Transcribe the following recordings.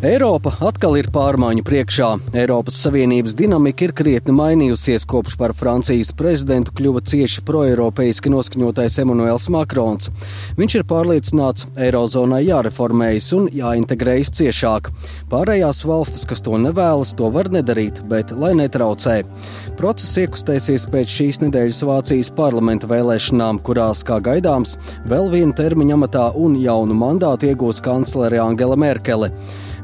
Eiropa atkal ir pārmaiņu priekšā. Eiropas Savienības dinamika ir krietni mainījusies kopš par Francijas prezidentu kļuva cieši proeiropeiski noskaņotais Emmanuels Makrons. Viņš ir pārliecināts, Eirozonai jāreformējas un jāintegrējas ciešāk. Pārējās valstis, kas to nevēlas, to var nedarīt, bet lai netraucē. Process iekustēsies pēc šīs nedēļas Vācijas parlamenta vēlēšanām, kurās, kā gaidāms, vēl vienu termiņu amatā un jaunu mandātu iegūs kanclere Angela Merkele.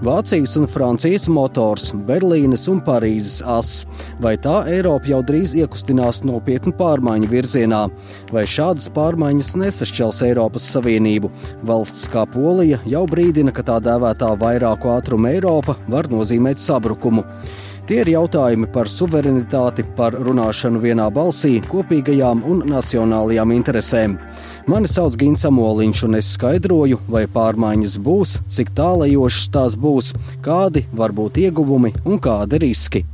Vācijas un Francijas motors, Berlīnes un Parīzes ass. Vai tā Eiropa jau drīz iekustinās nopietnu pārmaiņu virzienā, vai šādas pārmaiņas nesašķels Eiropas Savienību? Valsts kā Polija jau brīdina, ka tā dēvētā vairāku ātrumu Eiropa var nozīmēt sabrukumu. Tie ir jautājumi par suverenitāti, par runāšanu vienā balsī, kopīgajām un nacionālajām interesēm. Mani sauc Gins Amoliņš, un es skaidroju, vai pārmaiņas būs, cik tālajošas tās būs, kādi var būt ieguvumi un kādi riski.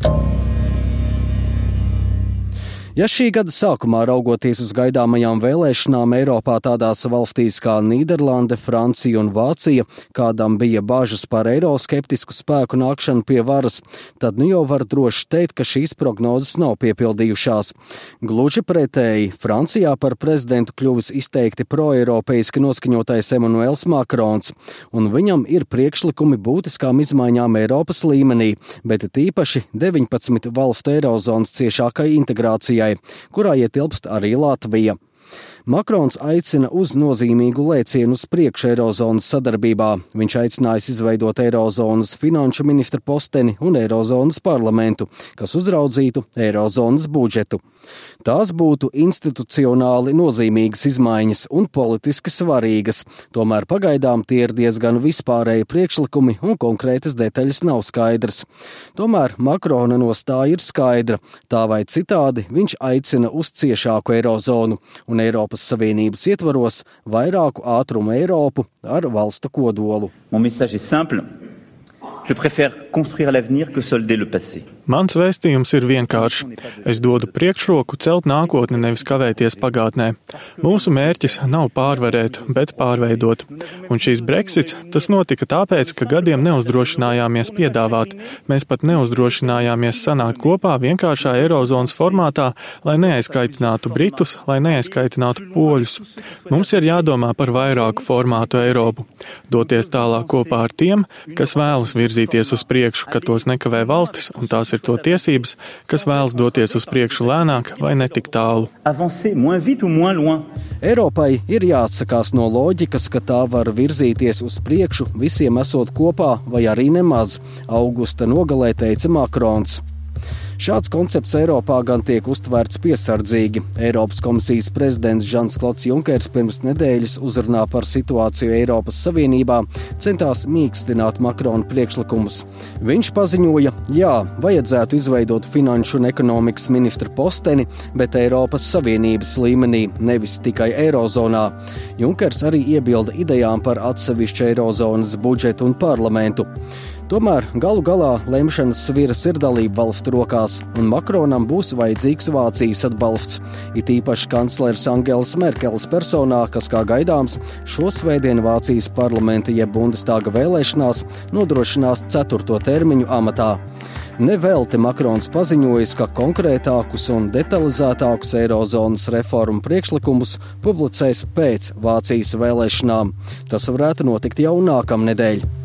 Ja šī gada sākumā raugoties uz gaidāmajām vēlēšanām Eiropā tādās valstīs kā Nīderlande, Francija un Vācija, kādam bija bažas par eiroskeptisku spēku nākšanu pie varas, tad nu jau var droši teikt, ka šīs prognozes nav piepildījušās. Gluži pretēji, Francijā par prezidentu kļuvis izteikti proeiropeiski noskaņotais Emanuels Makrons, un viņam ir priekšlikumi būtiskām izmaiņām Eiropas līmenī, bet tīpaši 19 valstu eirozonas ciešākai integrācijai Krievijai, kurā ietilpst arī Latvija. Makrons aicina uz nozīmīgu lēcienu uz priekšu Eirozonas sadarbībā. Viņš aicinājis izveidot Eirozonas finanšu ministra posteni un Eirozonas parlamentu, kas uzraudzītu Eirozonas budžetu. Tās būtu institucionāli nozīmīgas izmaiņas un politiski svarīgas, tomēr pagaidām tie ir diezgan vispārēji priekšlikumi un konkrētas detaļas nav skaidrs. Tomēr Makrona nostāja ir skaidra. Tā vai citādi viņš aicina uz ciešāku Eirozonu un Eiropas Eiropas Savienības ietvaros vairāku ātrumu Eiropu ar valstu kodolu. Mon message est simple. Je préfère construire l'avenir que solder le passé. Mans vēstījums ir vienkāršs. Es dodu priekšroku celt nākotni, nevis kavēties pagātnē. Mūsu mērķis nav pārvarēt, bet pārveidot. Un šīs Brexits tas notika tāpēc, ka gadiem neuzdrošinājāmies piedāvāt. Mēs pat neuzdrošinājāmies sanākt kopā vienkāršā Eirozonas formātā, lai neaizkaitinātu Britus, lai neaizkaitinātu poļus. Mums ir jādomā par vairāku formātu Eiropu. Doties tālāk kopā ar tiem, kas vēlas virzīties uz priekšu, ka tos nekavē valstis un tās ir to tiesības, kas vēlas doties uz priekšu lēnāk vai netik tālu. Eiropai ir jāatsakās no loģikas, ka tā var virzīties uz priekšu visiem esot kopā vai arī nemaz, augusta nogalē teica Makrons. Šāds koncepts Eiropā gan tiek uztverts piesardzīgi. Eiropas komisijas prezidents Žans Klots Junkers pirms nedēļas uzrunā par situāciju Eiropas Savienībā centās mīkstināt Makrona priekšlikumus. Viņš paziņoja, jā, vajadzētu izveidot finanšu un ekonomikas ministra posteni, bet Eiropas Savienības līmenī, nevis tikai Eirozonā. Junkers arī iebilda idejām par atsevišķu Eirozonas budžetu un parlamentu. Tomēr galu galā lemšanas sviras ir dalību valstu rokās, un Makronam būs vajadzīgs Vācijas atbalsts. It īpaši kanclers Angels Merkels personā, kas, kā gaidāms, šo svētdienu Vācijas parlamenta jeb Bundestāga vēlēšanās nodrošinās ceturto termiņu amatā. Nevelti Makrons paziņojis, ka konkrētākus un detalizētākus Eirozonas reformu priekšlikumus publicēs pēc Vācijas vēlēšanām. Tas varētu notikt jau nākamnedēļ.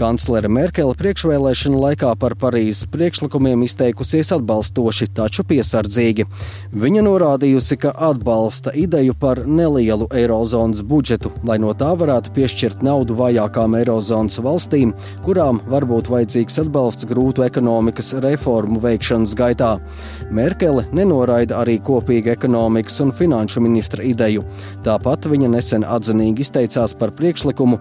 Kanclere Merkele priekšvēlēšana laikā par Parīzes priekšlikumiem izteikusies atbalstoši, taču piesardzīgi. Viņa norādījusi, ka atbalsta ideju par nelielu eirozonas budžetu, lai no tā varētu piešķirt naudu vājākām eirozonas valstīm, kurām var būt vajadzīgs atbalsts grūtu ekonomikas reformu veikšanas gaitā. Merkele nenoraida arī kopīgu ekonomikas un finanšu ministra ideju. Tāpat viņa nesen atzinīgi izteicās par priekšlikumu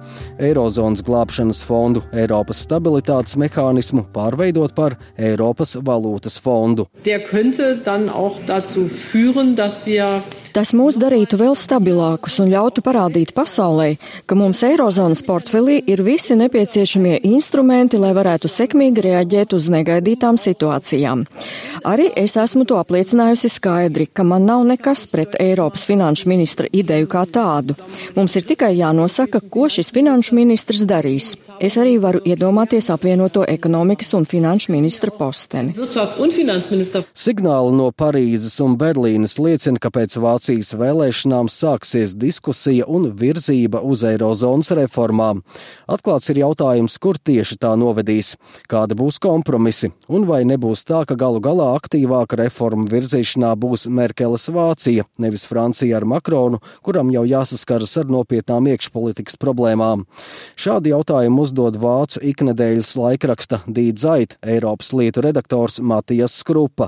Eirozonas glābšanas fondu Eiropas stabilitātes mehānismu pārveidot par Eiropas valūtas fondu. Der könnte dann auch dazu führen, dass wir Tas mūs darītu vēl stabilākus un ļautu parādīt pasaulē, ka mums Eirozonas portfelī ir visi nepieciešamie instrumenti, lai varētu sekmīgi reaģēt uz negaidītām situācijām. Arī es esmu to apliecinājusi skaidri, ka man nav nekas pret Eiropas finanšu ministra ideju kā tādu. Mums ir tikai jānosaka, ko šis finanšu ministrs darīs. Es arī varu iedomāties apvienoto ekonomikas un finanšu ministra posteni. Signāli no Parīzes un Berlīnes liecina, ka pēc Vācijas vēlēšanām sāksies diskusija un virzība uz eirozonas reformām. Atklāts ir jautājums, kur tieši tā novedīs, kāda būs kompromisi, un vai nebūs tā, ka galu galā aktīvāka reforma virzīšanā būs Merkeles Vācija, nevis Francija ar Makronu, kuram jau jāsaskaras ar nopietnām iekšpolitikas problēmām. Šādi jautājumi uzdod Vācu iknedēļas laikraksta Dīdzait, Eiropas lietu redaktors Matijas Skrupa.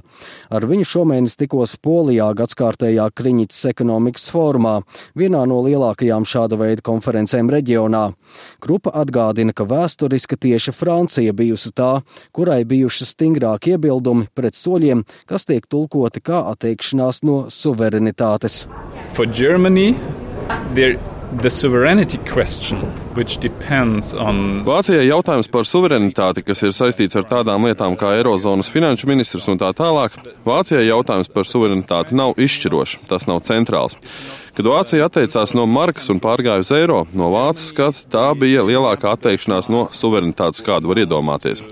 Ar viņu šomēnes tikos Polijā gadskārtējā Kriņķis ekonomikas formā, vienā no lielākajām šāda veida konferencēm reģionā. Krupa atgādina, ka vēsturiski tieši Francija bijusi tā, kurai bijuši stingrāki iebildumi pret soļiem, kas tiek tulkoti kā atteikšanās no suverenitātes. For Germany, there Vācijai jautājums par suverenitāti, kas ir saistīts ar tādām lietām kā Eirozonas finanšu ministrs un tā tālāk, Vācijai jautājums par suverenitāti nav izšķirošs, tas nav centrāls. Kad Vācija atteicās no markas un pārgāja uz eiro, no vācu skata tā bija lielākā atteikšanās no suverenitātes, kādu var iedomāties.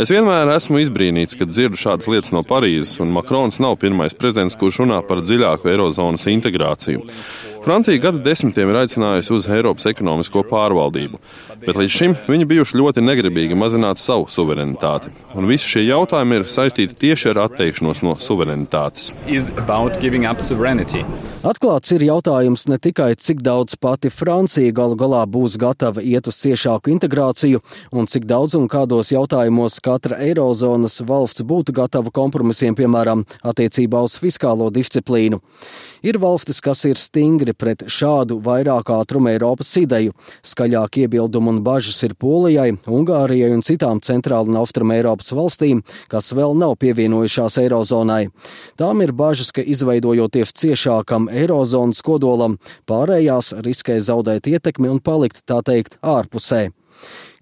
Es vienmēr esmu izbrīnīts, kad dzirdu šādas lietas no Parīzes, un Makrons nav pirmais prezidents, kurš runā par dziļāku eirozonas integrāciju. Francija gadu desmitiem ir aicinājusi uz Eiropas ekonomisko pārvaldību, bet līdz šim viņi bijuši ļoti negribīgi mazināt savu suverenitāti. Un visi šie jautājumi ir saistīti tieši ar atteikšanos no suverenitātes. Atklāts ir jautājums ne tikai, cik daudz pati Francija galu galā būs gatava iet uz ciešāku integrāciju, un cik daudz un kādos jautājumos katra eirozonas valsts būtu gatava kompromisiem, piemēram, attiecībā uz fiskālo disciplīnu. Ir valstis, kas ir stingri pret šādu vairāk ātruma Eiropas ideju. Skaļāk iebildumi un bažas ir Polijai, Ungārijai un citām centrāla un austrum Eiropas valstīm, kas vēl nav pievienojušās Eirozonai. Tām ir bažas, ka izveidojoties ciešākam Eirozonas kodolam, pārējās riskē zaudēt ietekmi un palikt, tā teikt, ārpusē.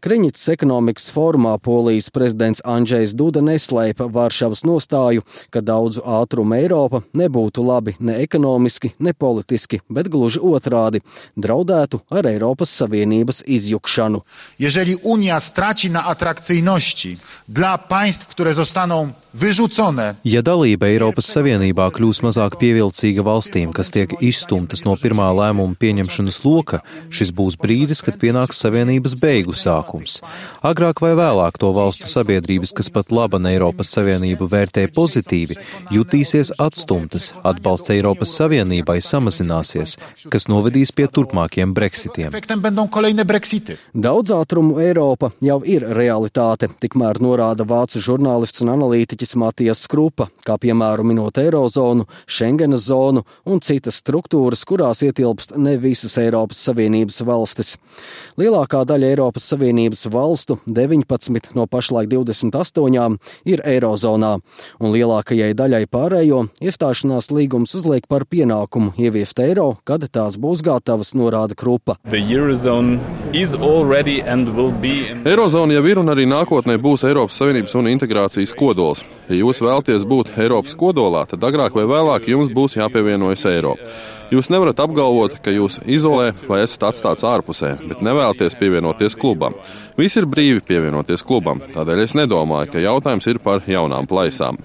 Kriņķis ekonomikas formā Polijas prezidents Andrzejs Duda neslēpa Varšavas nostāju, ka daudzu ātrumu Eiropa nebūtu labi ne ekonomiski, ne politiski, bet gluži otrādi - draudētu ar Eiropas Savienības izjukšanu. Jeżeli Unia straci na atrakcyjności dla państw, które zostaną wyrzucone. Ja dalība Eiropas Savienībā kļūs mazāk pievilcīga valstīm, kas tiek izstumtas no pirmā lēmuma pieņemšanas loka, šis būs brīdis, kad pienāks Savienības beigu sākums sākums. Agrāk vai vēlāk to valstu sabiedrības, kas pat laban Eiropas Savienību vērtē pozitīvi, jutīsies atstumtas, atbalsts Eiropas Savienībai samazināsies, kas novedīs pie turpmākiem Brexitiem. Daudz ātrumu Eiropa jau ir realitāte, tikmēr norāda vācu žurnālists un analītiķis Matijas Skrupa, kā piemēru minot Eirozonu, Schengenas zonu un citas struktūras, kurās ietilpst ne visas Eiropas Savienības valstis. Lielākā daļa Eiropas Savienības Savienības valstu 19 no pašlaik 28 ir Eirozonā, un lielākajai daļai pārējo iestāšanās līgums uzliek par pienākumu ieviest eiro, kad tās būs gatavas, norāda Krupa. Eirozona jau ir un arī nākotnē būs Eiropas Savienības un integrācijas kodols. Ja jūs vēlaties būt Eiropas kodolā, tad agrāk vai vēlāk jums būs jāpievienojas eiro. Jūs nevarat apgalvot, ka jūs izolē vai esat atstāts ārpusē, bet nevēlaties pievienoties klubam. Visi ir brīvi pievienoties klubam, tādēļ es nedomāju, ka jautājums ir par jaunām plaisām.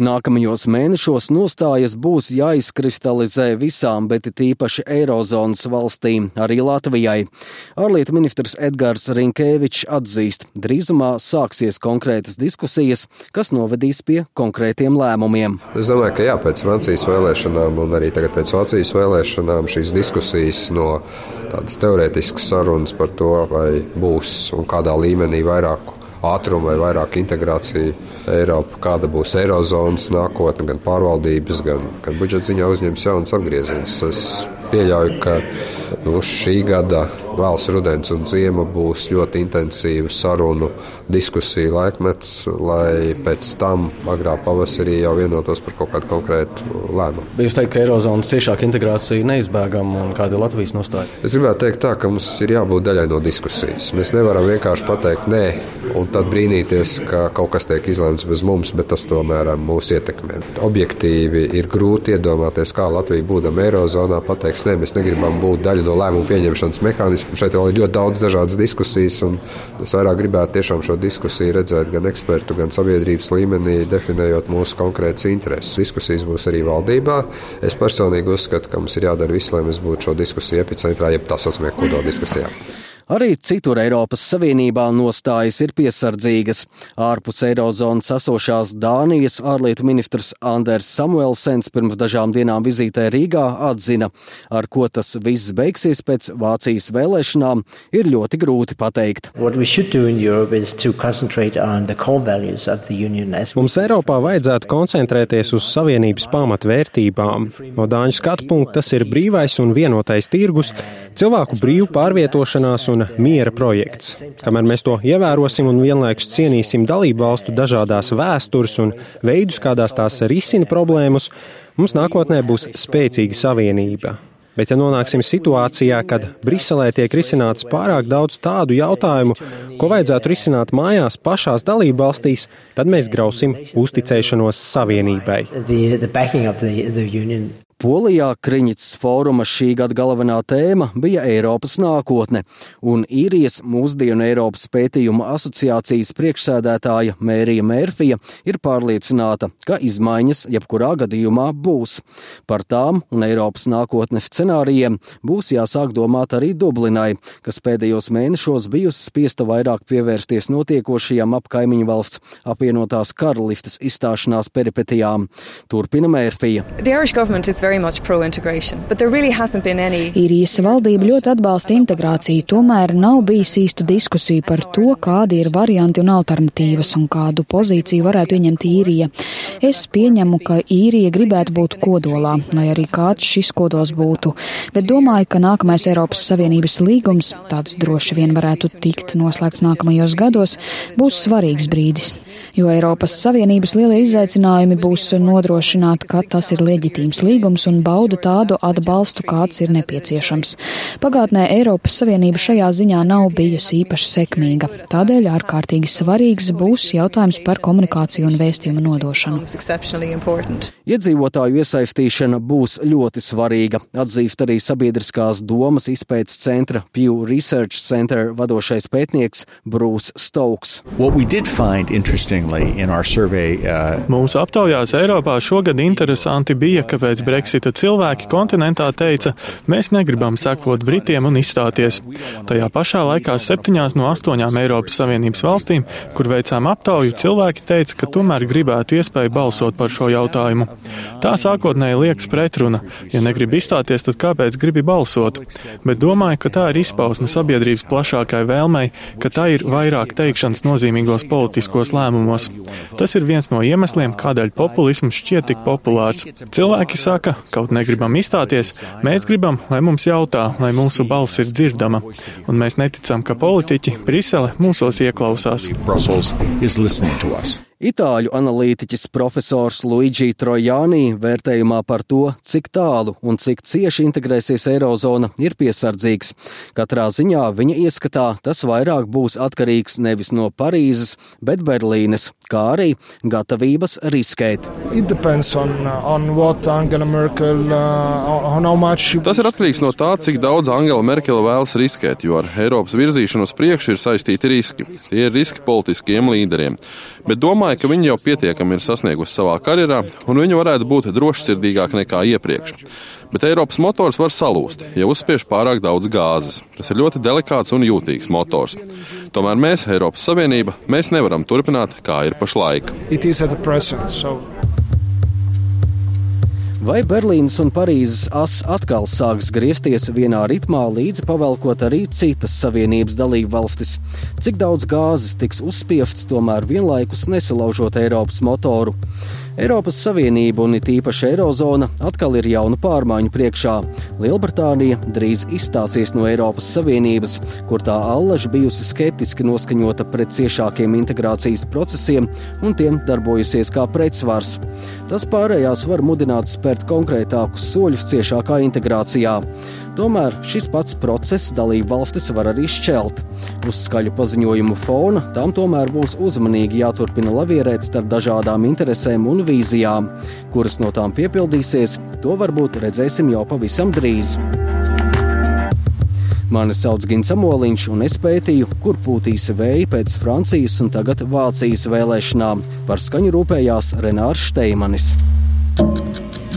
Nākamajos mēnešos nostājas būs jāizkristalizē visām, bet tīpaši Eirozonas valstīm, arī Latvijai. Ārlietu ministrs Edgars Rinkēvičs atzīst, drīzumā sāksies konkrētas diskusijas, kas novedīs pie konkrētiem lēmumiem. Es domāju, ka jā, pēc Francijas vēlēšanām un arī tagad pēc Vācijas vēlēšanām šīs diskusijas no tādas teorētiskas sarunas par to, vai būs un kādā līmenī vairāk ātruma vai vairāk integrācija Eiropa, kāda būs Eirozonas nākotne, gan pārvaldības, gan, gan budžeta ziņā uzņems jaunas apgrieziens. Es pieļauju, ka nu, šī gada vēls rudens un ziema būs ļoti intensīva sarunu diskusiju laikmets, lai pēc tam agrā pavasarī jau vienotos par kaut kādu konkrētu lēmumu. Jūs teikt, ka Eirozonas ciešāka integrācija neizbēgama un kāda ir Latvijas nostāja? Es gribētu teikt tā, ka mums ir jābūt daļai no diskusijas. Mēs nevaram vienkārši pateikt nē un tad brīnīties, ka kaut kas tiek izlemts bez mums, bet tas tomēr mūs ietekmē. Objektīvi ir grūti iedomāties, kā Latvija būdama Eirozonā pateiks, nē, mēs negribam būt daļa no lēmumu pieņemšanas mehānismu. Šeit vēl ir ļoti daudz dažādas diskusijas, un es vairāk gribētu tiešām šo diskusiju redzēt gan ekspertu, gan sabiedrības līmenī, definējot mūsu konkrētas intereses. Diskusijas būs arī valdībā. Es personīgi uzskatu, ka mums ir jādara viss, lai mēs būtu šo diskusiju epicentrā, jeb tā saucamajā kodola diskusijā. Arī citur Eiropas Savienībā nostājas ir piesardzīgas. Ārpus Eirozonas esošās Dānijas ārlietu ministrs Anders Samuelsens pirms dažām dienām vizītē Rīgā atzina, ar ko tas viss beigsies pēc Vācijas vēlēšanām, ir ļoti grūti pateikt. Mums Eiropā vajadzētu koncentrēties uz Savienības pamatvērtībām. No Dāņu skatu punkta tas ir brīvais un vienotais tirgus, cilvēku brīvu pārvietošanās un miera projekts. Kamēr mēs to ievērosim un vienlaikus cienīsim dalību valstu dažādās vēstures un veidus, kādās tās risina problēmas, mums nākotnē būs spēcīga savienība. Bet, ja nonāksim situācijā, kad Briselē tiek risināts pārāk daudz tādu jautājumu, ko vajadzētu risināt mājās pašās dalību valstīs, tad mēs grausim uzticēšanos savienībai. Polijā Kriņķis fóruma šī gada galvenā tēma bija Eiropas nākotne, un īrijas mūsdienu Eiropas pētījuma asociācijas priekšsēdētāja Mērija Mērfija ir pārliecināta, ka izmaiņas jebkurā gadījumā būs. Par tām un Eiropas nākotnes scenārijiem būs jāsāk domāt arī Dublinai, kas pēdējos mēnešos bijusi spiesta vairāk pievērsties notiekošajām ap kaimiņu valsts apvienotās karalistes izstāšanās peripetijām. Turpina Mērfija. Īrijas valdība ļoti atbalsta integrāciju, tomēr nav bijis īstu diskusiju par to, kādi ir varianti un alternatīvas un kādu pozīciju varētu ieņemt īrija. Es pieņemu, ka īrija gribētu būt kodolā, lai arī kāds šis kodols būtu, bet domāju, ka nākamais Eiropas Savienības līgums, tāds droši vien varētu tikt noslēgts nākamajos gados, būs svarīgs brīdis jo Eiropas Savienības lielie izaicinājumi būs nodrošināt, ka tas ir leģitīms līgums un bauda tādu atbalstu, kāds ir nepieciešams. Pagātnē Eiropas Savienība šajā ziņā nav bijusi īpaši sekmīga, tādēļ ārkārtīgi svarīgs būs jautājums par komunikāciju un vēstījumu nodošanu. Iedzīvotāju iesaistīšana būs ļoti svarīga, atzīst arī sabiedriskās domas izpētes centra Pew Research Center vadošais pētnieks Brūss Stokes. Survey, uh... Mūsu aptaujās Eiropā šogad interesanti bija, ka pēc Brexita cilvēki kontinentā teica, mēs negribam sekot Britiem un izstāties. Tajā pašā laikā septiņās no astoņām Eiropas Savienības valstīm, kur veicām aptauju, cilvēki teica, ka tomēr gribētu iespēju balsot par šo jautājumu. Tā sākotnēji liekas pretruna. Ja negribi izstāties, tad kāpēc gribi balsot? Bet domāju, ka tā ir izpausme sabiedrības plašākai vēlmei, ka tā ir vairāk teikšanas nozīmīgos politiskos lēmumos. Tas ir viens no iemesliem, kādēļ populisms šķiet tik populārs. Cilvēki saka, kaut negribam izstāties, mēs gribam, lai mums jautā, lai mūsu balss ir dzirdama, un mēs neticam, ka politiķi Brisele mūsos ieklausās. Itāļu analītiķis profesors Luigi Trojāni vērtējumā par to, cik tālu un cik cieši integrēsies Eirozona, ir piesardzīgs. Katrā ziņā viņa ieskatā tas vairāk būs atkarīgs nevis no Parīzes, bet Berlīnes, kā arī gatavības riskēt. On, on Merkel, uh, tas ir atkarīgs no tā, cik daudz Angela Merkele vēlas riskēt, jo ar Eiropas virzīšanu uz priekšu ir saistīti riski. Tie ir riski politiskiem līderiem. Bet domāju, domāju, ka viņa jau pietiekami ir sasniegusi savā karjerā, un viņa varētu būt drošsirdīgāka nekā iepriekš. Bet Eiropas motors var salūst, ja uzspiež pārāk daudz gāzes. Tas ir ļoti delikāts un jūtīgs motors. Tomēr mēs, Eiropas Savienība, mēs nevaram turpināt, kā ir pašlaik. Vai Berlīnas un Parīzes as atkal sāks griezties vienā ritmā, līdz pavelkot arī citas savienības dalību valstis? Cik daudz gāzes tiks uzspiefts, tomēr vienlaikus nesalaužot Eiropas motoru? Eiropas Savienība un it īpaši Eirozona atkal ir jaunu pārmaiņu priekšā. Lielbritānija drīz izstāsies no Eiropas Savienības, kur tā allaž bijusi skeptiski noskaņota pret ciešākiem integrācijas procesiem un tiem darbojusies kā pretsvars. Tas pārējās var mudināt spērt konkrētākus soļus ciešākā integrācijā. Tomēr šis pats process dalību valstis var arī šķelt. Uz skaļu paziņojumu fona tām tomēr būs uzmanīgi jāturpina lavierēt starp dažādām interesēm un vīzijām. Kuras no tām piepildīsies, to varbūt redzēsim jau pavisam drīz. Mani sauc Gins Amoliņš, un es pētīju, kur pūtīs vēja pēc Francijas un tagad Vācijas vēlēšanām. Par skaņu rūpējās Renārs Šteimanis.